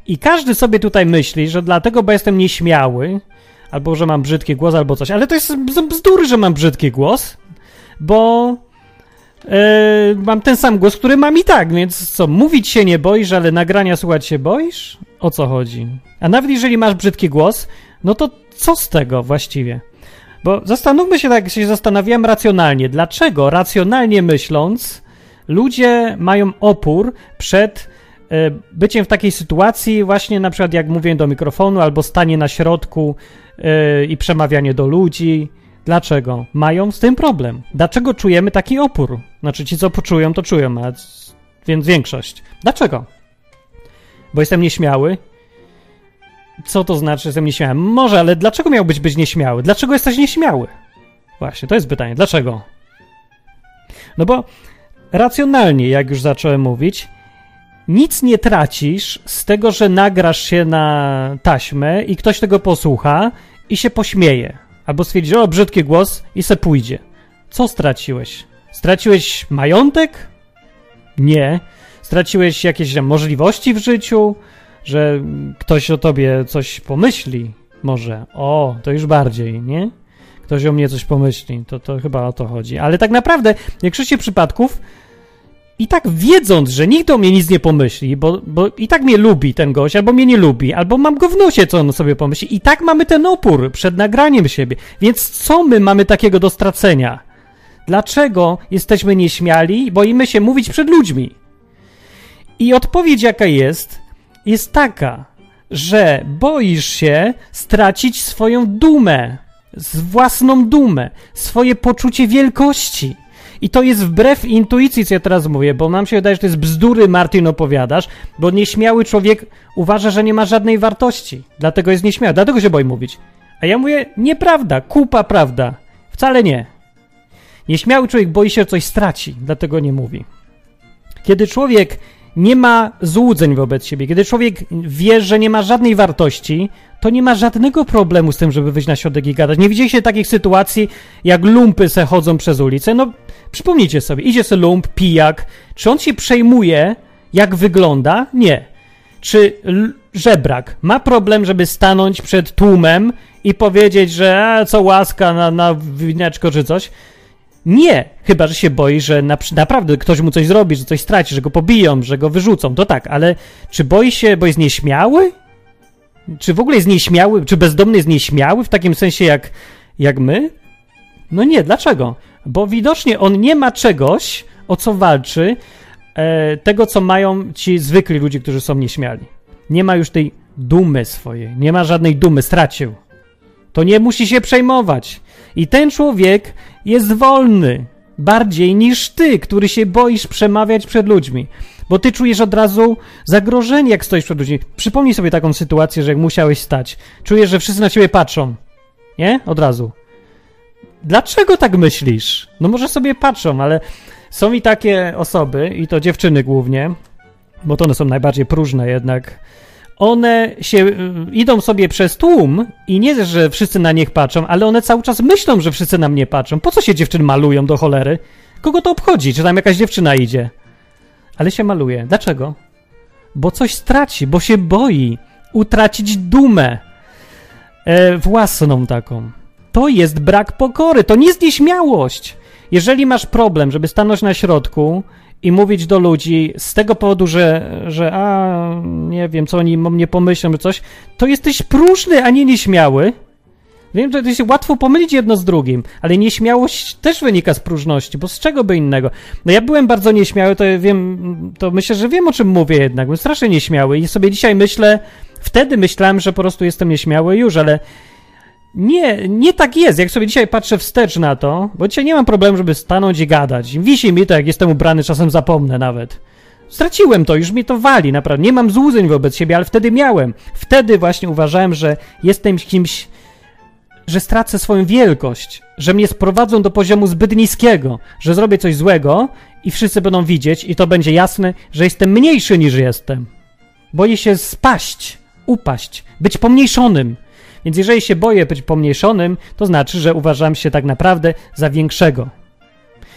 I każdy sobie tutaj myśli, że dlatego, bo jestem nieśmiały, albo że mam brzydki głos, albo coś, ale to jest bzdury, że mam brzydki głos, bo Yy, mam ten sam głos, który mam i tak, więc co, mówić się nie boisz, ale nagrania słuchać się boisz? O co chodzi? A nawet jeżeli masz brzydki głos, no to co z tego właściwie? Bo zastanówmy się tak, się zastanawiałem racjonalnie. Dlaczego racjonalnie myśląc, ludzie mają opór przed yy, byciem w takiej sytuacji, właśnie na przykład jak mówię do mikrofonu, albo stanie na środku yy, i przemawianie do ludzi, Dlaczego? Mają z tym problem. Dlaczego czujemy taki opór? Znaczy, ci, co poczują, to czują, a więc większość. Dlaczego? Bo jestem nieśmiały? Co to znaczy, że jestem nieśmiały? Może, ale dlaczego miałbyś być nieśmiały? Dlaczego jesteś nieśmiały? Właśnie, to jest pytanie. Dlaczego? No bo racjonalnie, jak już zacząłem mówić, nic nie tracisz z tego, że nagrasz się na taśmę i ktoś tego posłucha i się pośmieje. Albo stwierdzi, o, brzydki głos i se pójdzie. Co straciłeś? Straciłeś majątek? Nie. Straciłeś jakieś możliwości w życiu? Że ktoś o tobie coś pomyśli? Może. O, to już bardziej, nie? Ktoś o mnie coś pomyśli. To, to chyba o to chodzi. Ale tak naprawdę, w większości przypadków i tak wiedząc, że nikt o mnie nic nie pomyśli, bo, bo i tak mnie lubi ten gość, albo mnie nie lubi, albo mam go w nosie, co on sobie pomyśli, i tak mamy ten opór przed nagraniem siebie. Więc co my mamy takiego do stracenia? Dlaczego jesteśmy nieśmiali? Boimy się mówić przed ludźmi. I odpowiedź, jaka jest, jest taka, że boisz się stracić swoją dumę, własną dumę, swoje poczucie wielkości. I to jest wbrew intuicji, co ja teraz mówię, bo nam się wydaje, że to jest bzdury, Martin, opowiadasz, bo nieśmiały człowiek uważa, że nie ma żadnej wartości. Dlatego jest nieśmiały, dlatego się boi mówić. A ja mówię, nieprawda, kupa prawda. Wcale nie. Nieśmiały człowiek boi się, że coś straci, dlatego nie mówi. Kiedy człowiek nie ma złudzeń wobec siebie, kiedy człowiek wie, że nie ma żadnej wartości, to nie ma żadnego problemu z tym, żeby wyjść na środek i gadać. Nie widzieliście takich sytuacji, jak lumpy se chodzą przez ulicę? No, przypomnijcie sobie, idzie se lump, pijak. Czy on się przejmuje, jak wygląda? Nie. Czy żebrak ma problem, żeby stanąć przed tłumem i powiedzieć, że a, co łaska na, na wineczko czy coś? Nie, chyba że się boi, że na, naprawdę ktoś mu coś zrobi, że coś straci, że go pobiją, że go wyrzucą, to tak, ale czy boi się, bo jest nieśmiały? Czy w ogóle jest nieśmiały, czy bezdomny jest nieśmiały w takim sensie jak, jak my? No nie, dlaczego? Bo widocznie on nie ma czegoś, o co walczy, e, tego, co mają ci zwykli ludzie, którzy są nieśmiali. Nie ma już tej dumy swojej, nie ma żadnej dumy, stracił. To nie musi się przejmować. I ten człowiek jest wolny bardziej niż ty, który się boisz przemawiać przed ludźmi. Bo ty czujesz od razu zagrożenie, jak stoisz przed ludźmi. Przypomnij sobie taką sytuację, że jak musiałeś stać, czujesz, że wszyscy na ciebie patrzą. Nie? Od razu. Dlaczego tak myślisz? No może sobie patrzą, ale są i takie osoby, i to dziewczyny głównie, bo to one są najbardziej próżne jednak, one się y, idą sobie przez tłum i nie, że wszyscy na nich patrzą, ale one cały czas myślą, że wszyscy na mnie patrzą. Po co się dziewczyny malują do cholery? Kogo to obchodzi, czy tam jakaś dziewczyna idzie? Ale się maluje. Dlaczego? Bo coś straci, bo się boi utracić dumę e, własną taką. To jest brak pokory, to nie jest nieśmiałość. Jeżeli masz problem, żeby stanąć na środku i mówić do ludzi z tego powodu, że, że a, nie wiem, co oni o mnie pomyślą, czy coś, to jesteś próżny, a nie nieśmiały. Wiem, że to się łatwo pomylić jedno z drugim, ale nieśmiałość też wynika z próżności, bo z czego by innego? No ja byłem bardzo nieśmiały, to wiem, to myślę, że wiem o czym mówię jednak, byłem strasznie nieśmiały i sobie dzisiaj myślę, wtedy myślałem, że po prostu jestem nieśmiały już, ale nie, nie tak jest. Jak sobie dzisiaj patrzę wstecz na to, bo dzisiaj nie mam problemu, żeby stanąć i gadać. Wisi mi to, jak jestem ubrany, czasem zapomnę nawet. Straciłem to, już mi to wali, naprawdę. Nie mam złudzeń wobec siebie, ale wtedy miałem. Wtedy właśnie uważałem, że jestem kimś, że stracę swoją wielkość, że mnie sprowadzą do poziomu zbyt niskiego, że zrobię coś złego i wszyscy będą widzieć i to będzie jasne, że jestem mniejszy niż jestem. Boję się spaść, upaść, być pomniejszonym. Więc jeżeli się boję być pomniejszonym, to znaczy, że uważam się tak naprawdę za większego.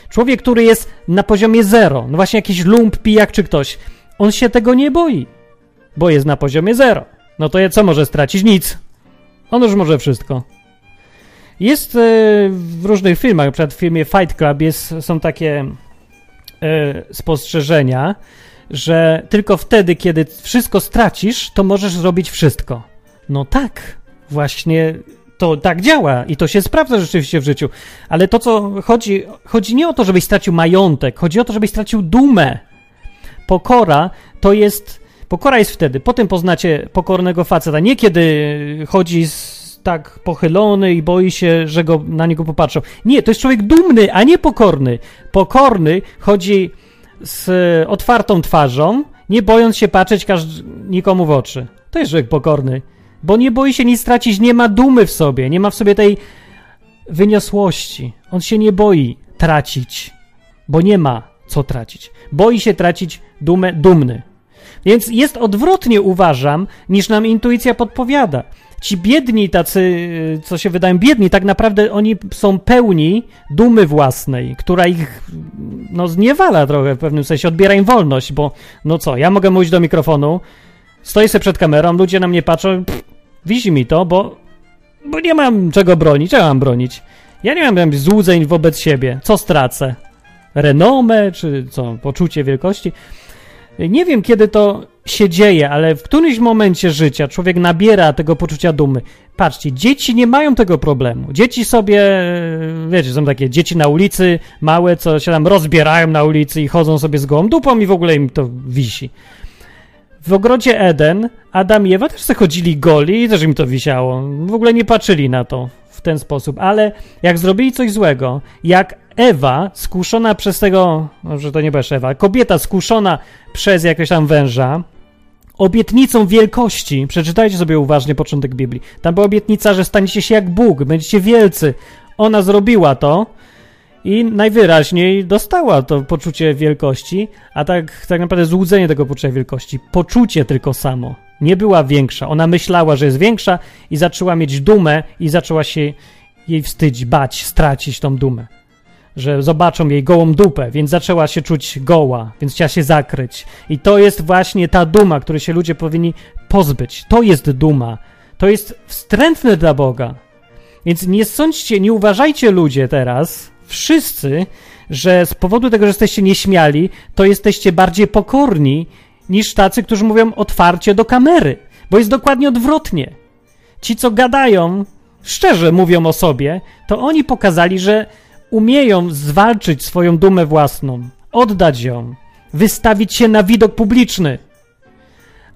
Człowiek, który jest na poziomie zero, no właśnie jakiś lump, pijak czy ktoś, on się tego nie boi, bo jest na poziomie zero. No to co może stracić? Nic. On już może wszystko. Jest e, w różnych filmach, przykład w filmie Fight Club jest, są takie e, spostrzeżenia, że tylko wtedy, kiedy wszystko stracisz, to możesz zrobić wszystko. No tak, właśnie to tak działa i to się sprawdza rzeczywiście w życiu. Ale to, co chodzi, chodzi nie o to, żebyś stracił majątek, chodzi o to, żebyś stracił dumę. Pokora to jest. Pokora jest wtedy. Potem poznacie pokornego faceta. Nie kiedy chodzi z, tak pochylony i boi się, że go, na niego popatrzą. Nie, to jest człowiek dumny, a nie pokorny. Pokorny chodzi z otwartą twarzą, nie bojąc się patrzeć każd- nikomu w oczy. To jest człowiek pokorny bo nie boi się nic stracić, nie ma dumy w sobie, nie ma w sobie tej wyniosłości. On się nie boi tracić, bo nie ma co tracić. Boi się tracić dumę, dumny. Więc jest odwrotnie, uważam, niż nam intuicja podpowiada. Ci biedni, tacy, co się wydają biedni, tak naprawdę oni są pełni dumy własnej, która ich no, zniewala trochę w pewnym sensie, odbiera im wolność, bo no co, ja mogę mówić do mikrofonu, stoję sobie przed kamerą, ludzie na mnie patrzą, pff, Wisi mi to, bo, bo nie mam czego bronić. Czego mam bronić? Ja nie mam złudzeń wobec siebie. Co stracę? Renomę, czy co? Poczucie wielkości? Nie wiem, kiedy to się dzieje, ale w którymś momencie życia człowiek nabiera tego poczucia dumy. Patrzcie, dzieci nie mają tego problemu. Dzieci sobie, wiecie, są takie dzieci na ulicy, małe, co się tam rozbierają na ulicy i chodzą sobie z gołą dupą i w ogóle im to wisi. W ogrodzie Eden Adam i Ewa też sobie chodzili goli i też im to wisiało. W ogóle nie patrzyli na to w ten sposób, ale jak zrobili coś złego, jak Ewa skuszona przez tego, może to nie była Ewa, kobieta skuszona przez jakiegoś tam węża, obietnicą wielkości, przeczytajcie sobie uważnie początek Biblii, tam była obietnica, że staniecie się jak Bóg, będziecie wielcy. Ona zrobiła to, i najwyraźniej dostała to poczucie wielkości, a tak, tak naprawdę złudzenie tego poczucia wielkości. Poczucie tylko samo. Nie była większa. Ona myślała, że jest większa i zaczęła mieć dumę i zaczęła się jej wstydzić, bać, stracić tą dumę. Że zobaczą jej gołą dupę, więc zaczęła się czuć goła, więc chciała się zakryć. I to jest właśnie ta duma, której się ludzie powinni pozbyć. To jest duma. To jest wstrętne dla Boga. Więc nie sądźcie, nie uważajcie ludzie teraz, wszyscy, że z powodu tego, że jesteście nieśmiali, to jesteście bardziej pokorni niż tacy, którzy mówią otwarcie do kamery, bo jest dokładnie odwrotnie. Ci, co gadają, szczerze mówią o sobie, to oni pokazali, że umieją zwalczyć swoją dumę własną, oddać ją, wystawić się na widok publiczny.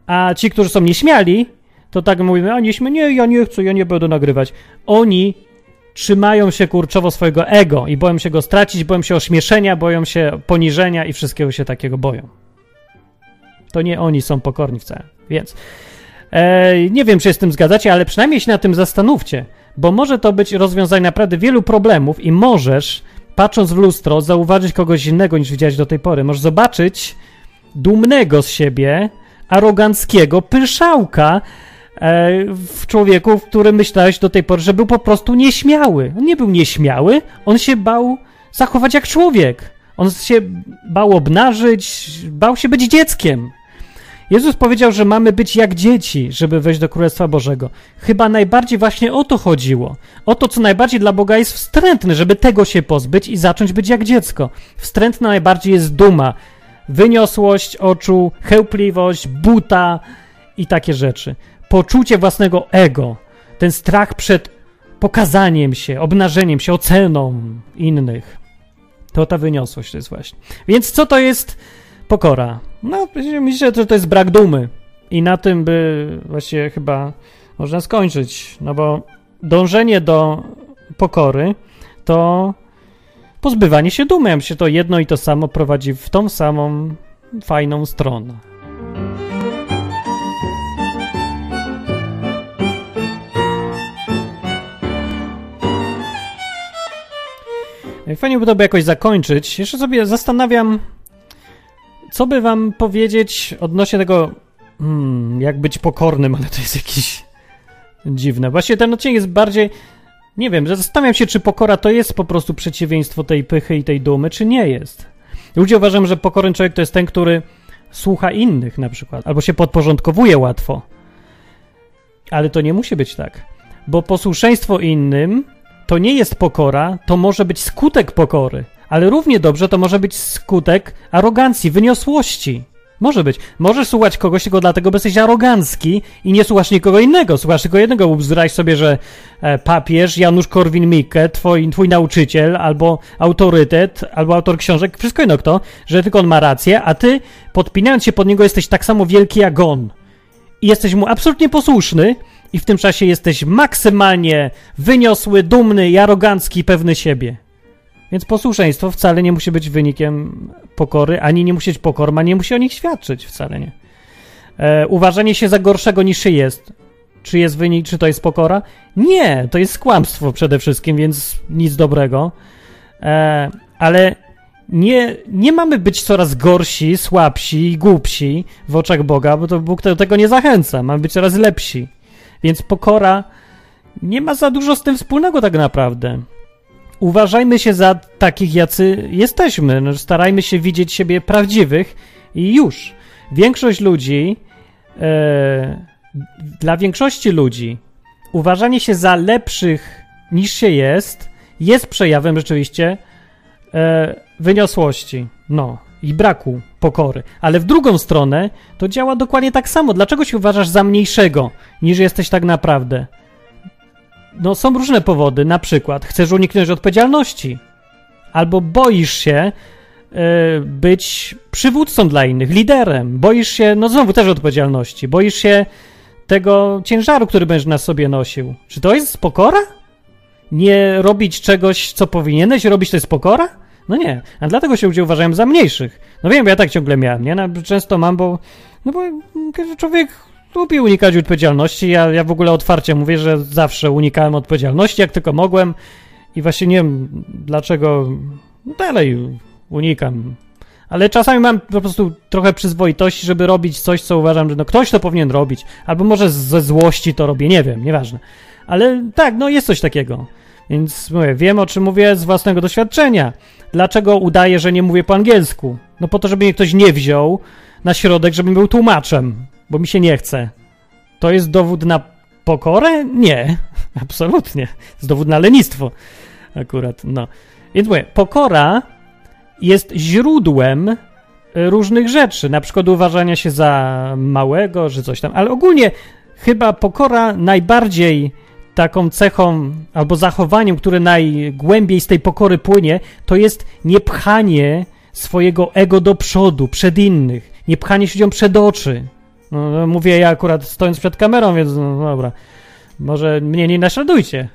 A ci, którzy są nieśmiali, to tak mówimy, a nieśmy, nie, ja nie chcę, ja nie będę nagrywać. Oni trzymają się kurczowo swojego ego i boją się go stracić, boją się ośmieszenia, boją się poniżenia i wszystkiego się takiego boją. To nie oni są pokorni wcale. Więc e, nie wiem, czy się z tym zgadzacie, ale przynajmniej się na tym zastanówcie, bo może to być rozwiązanie naprawdę wielu problemów i możesz, patrząc w lustro, zauważyć kogoś innego niż widziałeś do tej pory. Możesz zobaczyć dumnego z siebie, aroganckiego pyszałka, w człowieku, w którym myślałeś do tej pory, że był po prostu nieśmiały. On nie był nieśmiały, on się bał zachować jak człowiek. On się bał obnażyć, bał się być dzieckiem. Jezus powiedział, że mamy być jak dzieci, żeby wejść do Królestwa Bożego. Chyba najbardziej właśnie o to chodziło. O to, co najbardziej dla Boga jest wstrętne, żeby tego się pozbyć i zacząć być jak dziecko. Wstrętna najbardziej jest duma, wyniosłość oczu, chełpliwość, buta i takie rzeczy poczucie własnego ego, ten strach przed pokazaniem się, obnażeniem się, oceną innych. To ta wyniosłość to jest właśnie. Więc co to jest pokora? No, myślę, że to jest brak dumy. I na tym by właśnie chyba można skończyć, no bo dążenie do pokory to pozbywanie się dumy. Ja myślę, to jedno i to samo prowadzi w tą samą fajną stronę. Fajnie by to by jakoś zakończyć. Jeszcze sobie zastanawiam, co by wam powiedzieć odnośnie tego, hmm, jak być pokornym, ale to jest jakieś dziwne. Właśnie ten odcinek jest bardziej, nie wiem, zastanawiam się, czy pokora to jest po prostu przeciwieństwo tej pychy i tej dumy, czy nie jest. Ludzie uważają, że pokorny człowiek to jest ten, który słucha innych na przykład, albo się podporządkowuje łatwo. Ale to nie musi być tak, bo posłuszeństwo innym to nie jest pokora, to może być skutek pokory, ale równie dobrze to może być skutek arogancji, wyniosłości. Może być. Możesz słuchać kogoś tylko dlatego, bo jesteś arogancki i nie słuchasz nikogo innego. Słuchasz tylko jednego, bzdurałeś sobie, że e, papież Janusz Korwin-Mikke, twój, twój nauczyciel, albo autorytet, albo autor książek, wszystko jedno kto, że tylko on ma rację, a ty, podpinając się pod niego, jesteś tak samo wielki jak on. I jesteś mu absolutnie posłuszny, i w tym czasie jesteś maksymalnie wyniosły, dumny i arogancki, pewny siebie. Więc posłuszeństwo wcale nie musi być wynikiem pokory, ani nie musi być pokorma, nie musi o nich świadczyć, wcale nie. E, uważanie się za gorszego niż się jest. Czy jest wynik, czy to jest pokora? Nie, to jest kłamstwo przede wszystkim, więc nic dobrego. E, ale nie, nie mamy być coraz gorsi, słabsi i głupsi w oczach Boga, bo to Bóg tego nie zachęca. Mamy być coraz lepsi. Więc pokora nie ma za dużo z tym wspólnego tak naprawdę. Uważajmy się za takich, jacy jesteśmy. No, starajmy się widzieć siebie prawdziwych i już. Większość ludzi, e, dla większości ludzi, uważanie się za lepszych niż się jest, jest przejawem rzeczywiście e, wyniosłości. No. i braku pokory. Ale w drugą stronę to działa dokładnie tak samo. Dlaczego się uważasz za mniejszego niż jesteś tak naprawdę? No, są różne powody. Na przykład chcesz uniknąć odpowiedzialności, albo boisz się y, być przywódcą dla innych, liderem. Boisz się, no znowu też odpowiedzialności. Boisz się tego ciężaru, który będziesz na sobie nosił. Czy to jest pokora? Nie robić czegoś, co powinieneś robić, to jest pokora? No nie, a dlatego się ludzie uważają za mniejszych. No wiem, ja tak ciągle miałem, nie? No, często mam, bo, no bo człowiek lubi unikać odpowiedzialności. Ja, ja w ogóle otwarcie mówię, że zawsze unikałem odpowiedzialności, jak tylko mogłem i właśnie nie wiem, dlaczego dalej unikam. Ale czasami mam po prostu trochę przyzwoitości, żeby robić coś, co uważam, że no ktoś to powinien robić. Albo może ze złości to robię, nie wiem, nieważne. Ale tak, no jest coś takiego. Więc mówię, wiem o czym mówię z własnego doświadczenia. Dlaczego udaję, że nie mówię po angielsku? No po to, żeby mnie ktoś nie wziął na środek, żebym był tłumaczem, bo mi się nie chce. To jest dowód na pokorę? Nie, absolutnie. To jest dowód na lenistwo. Akurat, no. Więc mówię, pokora jest źródłem różnych rzeczy, na przykład uważania się za małego, że coś tam, ale ogólnie chyba pokora najbardziej taką cechą albo zachowaniem, które najgłębiej z tej pokory płynie, to jest nie pchanie swojego ego do przodu, przed innych, nie pchanie się przed oczy. No, no, mówię ja akurat stojąc przed kamerą, więc no, dobra, może mnie nie naśladujcie.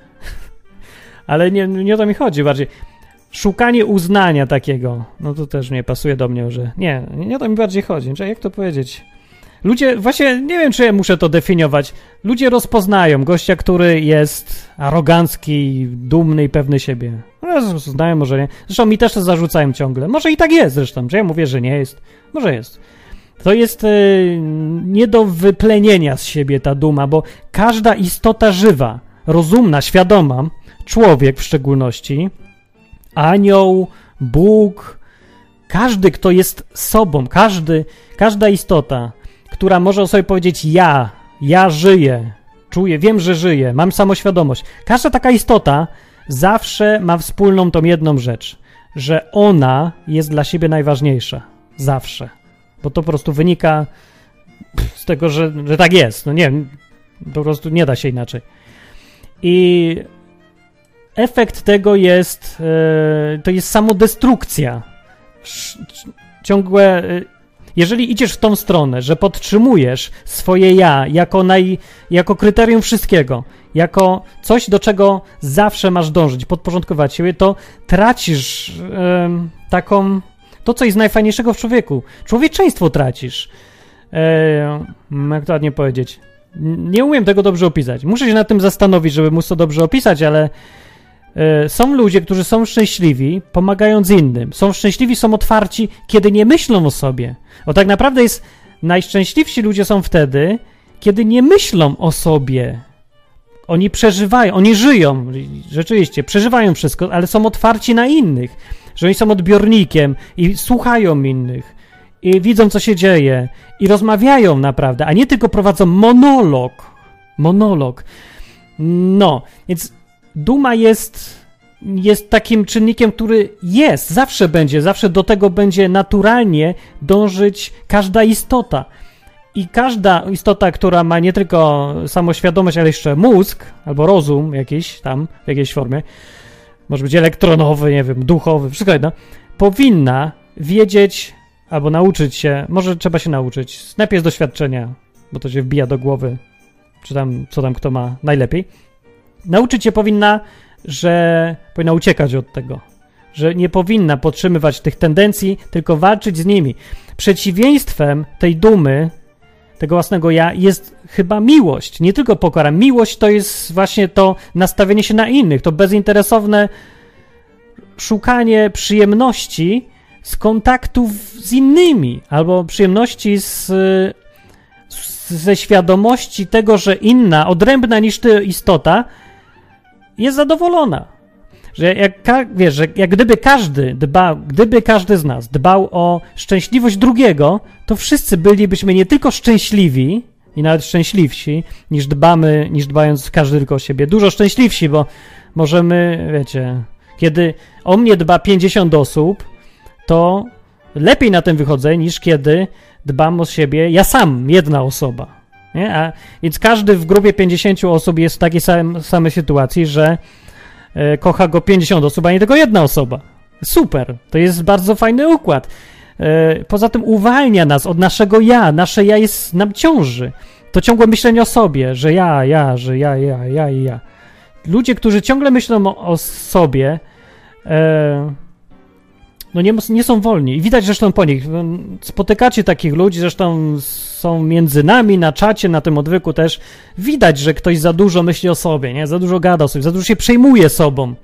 Ale nie, nie o to mi chodzi bardziej. Szukanie uznania takiego, no to też nie pasuje do mnie, że nie, nie o to mi bardziej chodzi. Jak to powiedzieć? Ludzie, właśnie nie wiem, czy ja muszę to definiować. Ludzie rozpoznają gościa, który jest arogancki, dumny i pewny siebie. No, rozpoznają, może nie. Zresztą mi też to zarzucają ciągle. Może i tak jest zresztą, że ja mówię, że nie jest. Może jest. To jest y, nie do wyplenienia z siebie ta duma, bo każda istota żywa, rozumna, świadoma, człowiek w szczególności, anioł, Bóg, każdy, kto jest sobą, każdy, każda istota która może sobie powiedzieć: Ja, ja żyję, czuję, wiem, że żyję, mam samoświadomość. Każda taka istota zawsze ma wspólną tą jedną rzecz, że ona jest dla siebie najważniejsza. Zawsze. Bo to po prostu wynika z tego, że, że tak jest. No nie wiem, po prostu nie da się inaczej. I efekt tego jest, yy, to jest samodestrukcja. Ciągłe yy, jeżeli idziesz w tą stronę, że podtrzymujesz swoje ja jako, naj, jako kryterium wszystkiego, jako coś, do czego zawsze masz dążyć, podporządkować siebie, to tracisz taką, to, co jest najfajniejszego w człowieku. Człowieczeństwo tracisz. Jak to ładnie powiedzieć? Nie umiem tego dobrze opisać. Muszę się nad tym zastanowić, żeby móc to dobrze opisać, ale są ludzie, którzy są szczęśliwi, pomagając innym. Są szczęśliwi, są otwarci, kiedy nie myślą o sobie. O tak naprawdę jest najszczęśliwsi ludzie są wtedy, kiedy nie myślą o sobie. Oni przeżywają, oni żyją, rzeczywiście, przeżywają wszystko, ale są otwarci na innych. Że oni są odbiornikiem i słuchają innych, i widzą, co się dzieje, i rozmawiają naprawdę, a nie tylko prowadzą monolog. Monolog. No, więc duma jest, jest takim czynnikiem, który jest, zawsze będzie, zawsze do tego będzie naturalnie dążyć każda istota. I każda istota, która ma nie tylko samoświadomość, ale jeszcze mózg albo rozum jakiś tam w jakiejś formie, może być elektronowy, nie wiem, duchowy, wszystko jedno, powinna wiedzieć albo nauczyć się, może trzeba się nauczyć, najpierw z doświadczenia, bo to się wbija do głowy, czy tam, co tam kto ma najlepiej, Nauczyć się powinna, że powinna uciekać od tego, że nie powinna podtrzymywać tych tendencji, tylko walczyć z nimi. Przeciwieństwem tej dumy, tego własnego ja, jest chyba miłość, nie tylko pokora. Miłość to jest właśnie to nastawienie się na innych, to bezinteresowne szukanie przyjemności z kontaktów z innymi, albo przyjemności z, ze świadomości tego, że inna, odrębna niż ty istota, jest zadowolona. Że jak, wiesz, że jak gdyby każdy dbał, gdyby każdy z nas dbał o szczęśliwość drugiego, to wszyscy bylibyśmy nie tylko szczęśliwi i nawet szczęśliwsi, niż dbamy, niż dbając każdy tylko o siebie. Dużo szczęśliwsi, bo możemy, wiecie, kiedy o mnie dba 50 osób, to lepiej na tym wychodzę, niż kiedy dbam o siebie ja sam, jedna osoba. Nie? A, więc każdy w grupie 50 osób jest w takiej sam, samej sytuacji, że e, kocha go 50 osób, a nie tylko jedna osoba. Super, to jest bardzo fajny układ. E, poza tym uwalnia nas od naszego ja, nasze ja jest nam ciąży. To ciągłe myślenie o sobie, że ja, ja, że ja, ja, ja i ja. Ludzie, którzy ciągle myślą o, o sobie, e, no nie, nie są wolni. I widać zresztą po nich. Spotykacie takich ludzi, zresztą są między nami na czacie, na tym odwyku też. Widać, że ktoś za dużo myśli o sobie, nie? Za dużo gada o sobie, za dużo się przejmuje sobą.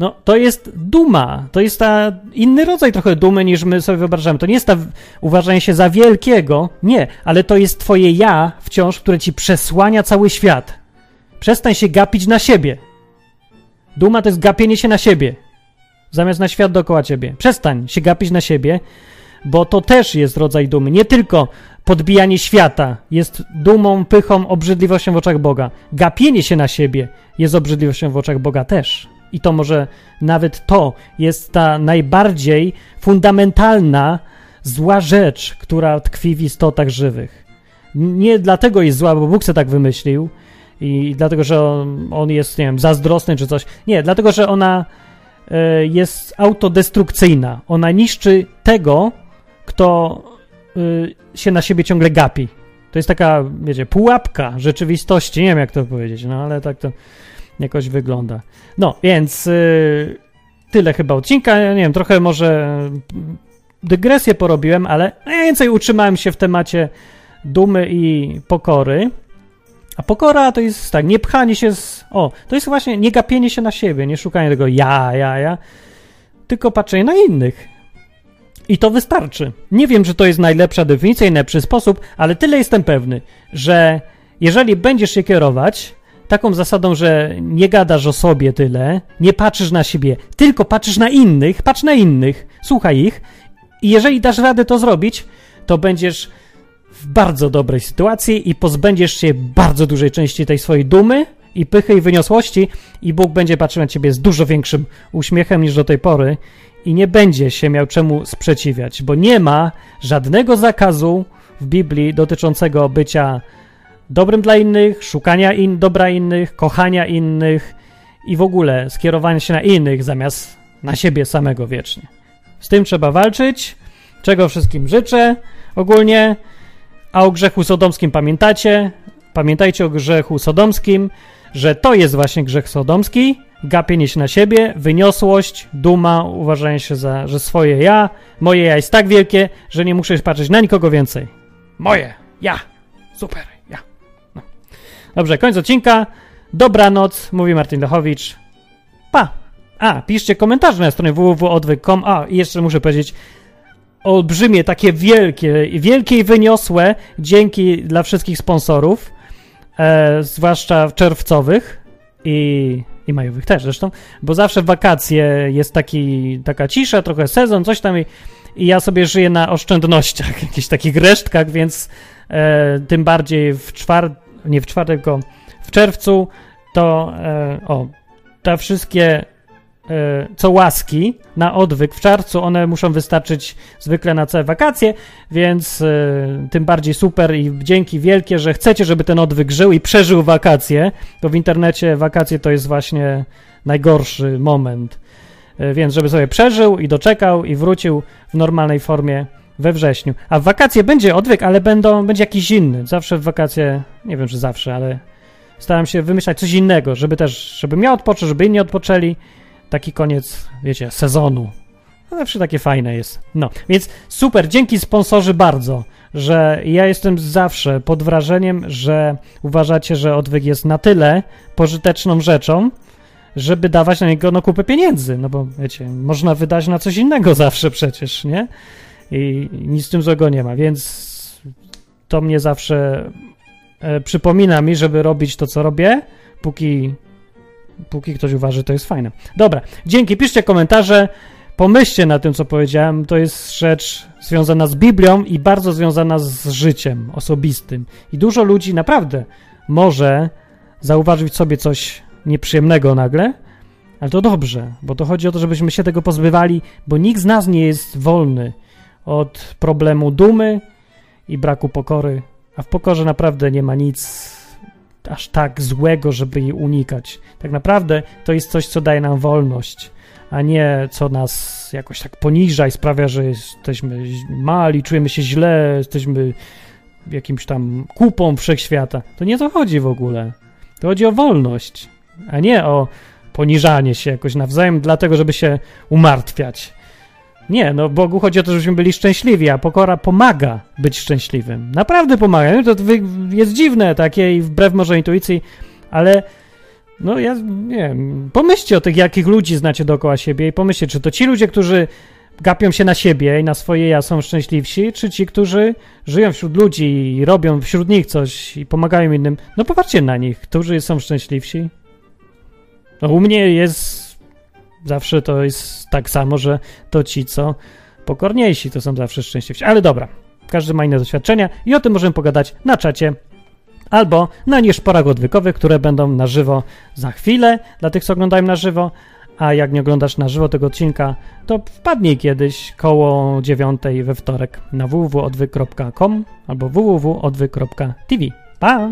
No, to jest duma. To jest ta inny rodzaj trochę dumy, niż my sobie wyobrażamy. To nie jest ta uważanie się za wielkiego, nie, ale to jest twoje ja wciąż, które ci przesłania cały świat. Przestań się gapić na siebie. Duma to jest gapienie się na siebie zamiast na świat dookoła ciebie. Przestań się gapić na siebie, bo to też jest rodzaj dumy. Nie tylko podbijanie świata jest dumą, pychą, obrzydliwością w oczach Boga. Gapienie się na siebie jest obrzydliwością w oczach Boga też. I to może nawet to jest ta najbardziej fundamentalna, zła rzecz, która tkwi w istotach żywych. Nie dlatego jest zła, bo Bóg se tak wymyślił i dlatego, że on, on jest, nie wiem, zazdrosny czy coś. Nie, dlatego, że ona E, jest autodestrukcyjna. Ona niszczy tego, kto e, się na siebie ciągle gapi. To jest taka, wiecie, pułapka rzeczywistości. Nie wiem, jak to powiedzieć, no ale tak to jakoś wygląda. No, więc e, tyle chyba odcinka. Nie wiem, trochę może dygresję porobiłem, ale najwięcej utrzymałem się w temacie dumy i pokory. A pokora to jest tak, nie pchanie się z. O, to jest właśnie nie gapienie się na siebie, nie szukanie tego ja, ja, ja, tylko patrzenie na innych. I to wystarczy. Nie wiem, czy to jest najlepsza definicja i najlepszy sposób, ale tyle jestem pewny, że jeżeli będziesz się kierować taką zasadą, że nie gadasz o sobie tyle, nie patrzysz na siebie, tylko patrzysz na innych, patrz na innych, słuchaj ich i jeżeli dasz radę to zrobić, to będziesz w bardzo dobrej sytuacji i pozbędziesz się bardzo dużej części tej swojej dumy i pychy i wyniosłości i Bóg będzie patrzył na ciebie z dużo większym uśmiechem niż do tej pory i nie będzie się miał czemu sprzeciwiać, bo nie ma żadnego zakazu w Biblii dotyczącego bycia dobrym dla innych, szukania in, dobra innych, kochania innych i w ogóle skierowania się na innych zamiast na siebie samego wiecznie. Z tym trzeba walczyć, czego wszystkim życzę. Ogólnie a o grzechu sodomskim pamiętacie? Pamiętajcie o grzechu sodomskim, że to jest właśnie grzech sodomski, gapienie się na siebie, wyniosłość, duma, uważanie się za, że swoje ja, moje ja jest tak wielkie, że nie muszę patrzeć na nikogo więcej. Moje, ja, super, ja. No. Dobrze, koniec odcinka. Dobranoc, mówi Martin Lechowicz. Pa! A, piszcie komentarze na stronie www.odwyk.com. A, i jeszcze muszę powiedzieć, olbrzymie, takie wielkie, wielkie i wyniosłe dzięki dla wszystkich sponsorów, e, zwłaszcza czerwcowych i, i majowych też zresztą, bo zawsze w wakacje jest taki, taka cisza, trochę sezon, coś tam i, i ja sobie żyję na oszczędnościach, jakichś takich resztkach, więc e, tym bardziej w czwartek, nie w czwartek, tylko w czerwcu to e, o, te wszystkie co łaski na odwyk w czerwcu, one muszą wystarczyć zwykle na całe wakacje, więc y, tym bardziej super i dzięki wielkie, że chcecie, żeby ten odwyk żył i przeżył wakacje, bo w internecie wakacje to jest właśnie najgorszy moment. Y, więc żeby sobie przeżył i doczekał i wrócił w normalnej formie we wrześniu. A w wakacje będzie odwyk, ale będą, będzie jakiś inny. Zawsze w wakacje, nie wiem czy zawsze, ale staram się wymyślać coś innego, żeby też, żeby miał odpocząć, żeby inni odpoczęli taki koniec, wiecie, sezonu. No, zawsze takie fajne jest. No, więc super, dzięki sponsorzy bardzo, że ja jestem zawsze pod wrażeniem, że uważacie, że odwyk jest na tyle pożyteczną rzeczą, żeby dawać na niego no kupę pieniędzy, no bo wiecie, można wydać na coś innego zawsze przecież, nie? I nic z tym złego nie ma, więc to mnie zawsze e, przypomina mi, żeby robić to, co robię, póki póki ktoś uważa, że to jest fajne. Dobra, dzięki, piszcie komentarze, pomyślcie na tym, co powiedziałem. To jest rzecz związana z Biblią i bardzo związana z życiem osobistym. I dużo ludzi naprawdę może zauważyć sobie coś nieprzyjemnego nagle, ale to dobrze, bo to chodzi o to, żebyśmy się tego pozbywali, bo nikt z nas nie jest wolny od problemu dumy i braku pokory, a w pokorze naprawdę nie ma nic aż tak złego, żeby jej unikać. Tak naprawdę to jest coś, co daje nam wolność, a nie co nas jakoś tak poniża i sprawia, że jesteśmy mali, czujemy się źle, jesteśmy jakimś tam kupą wszechświata. To nie to chodzi w ogóle. To chodzi o wolność, a nie o poniżanie się jakoś nawzajem, dlatego, żeby się umartwiać. Nie, no Bogu chodzi o to, żebyśmy byli szczęśliwi, a pokora pomaga być szczęśliwym. Naprawdę pomaga. To jest dziwne takie i wbrew może intuicji, ale no ja nie wiem, pomyślcie o tych, jakich ludzi znacie dookoła siebie i pomyślcie, czy to ci ludzie, którzy gapią się na siebie i na swoje ja są szczęśliwsi, czy ci, którzy żyją wśród ludzi i robią wśród nich coś i pomagają innym. No popatrzcie na nich, którzy są szczęśliwsi. No u mnie jest zawsze to jest tak samo, że to ci, co pokorniejsi, to są zawsze szczęśliwsi. Ale dobra, każdy ma inne doświadczenia i o tym możemy pogadać na czacie albo na nieszporach odwykowych, które będą na żywo za chwilę dla tych, co oglądają na żywo, a jak nie oglądasz na żywo tego odcinka, to wpadnij kiedyś koło dziewiątej we wtorek na www.odwyk.com albo www.odwyk.tv. Pa!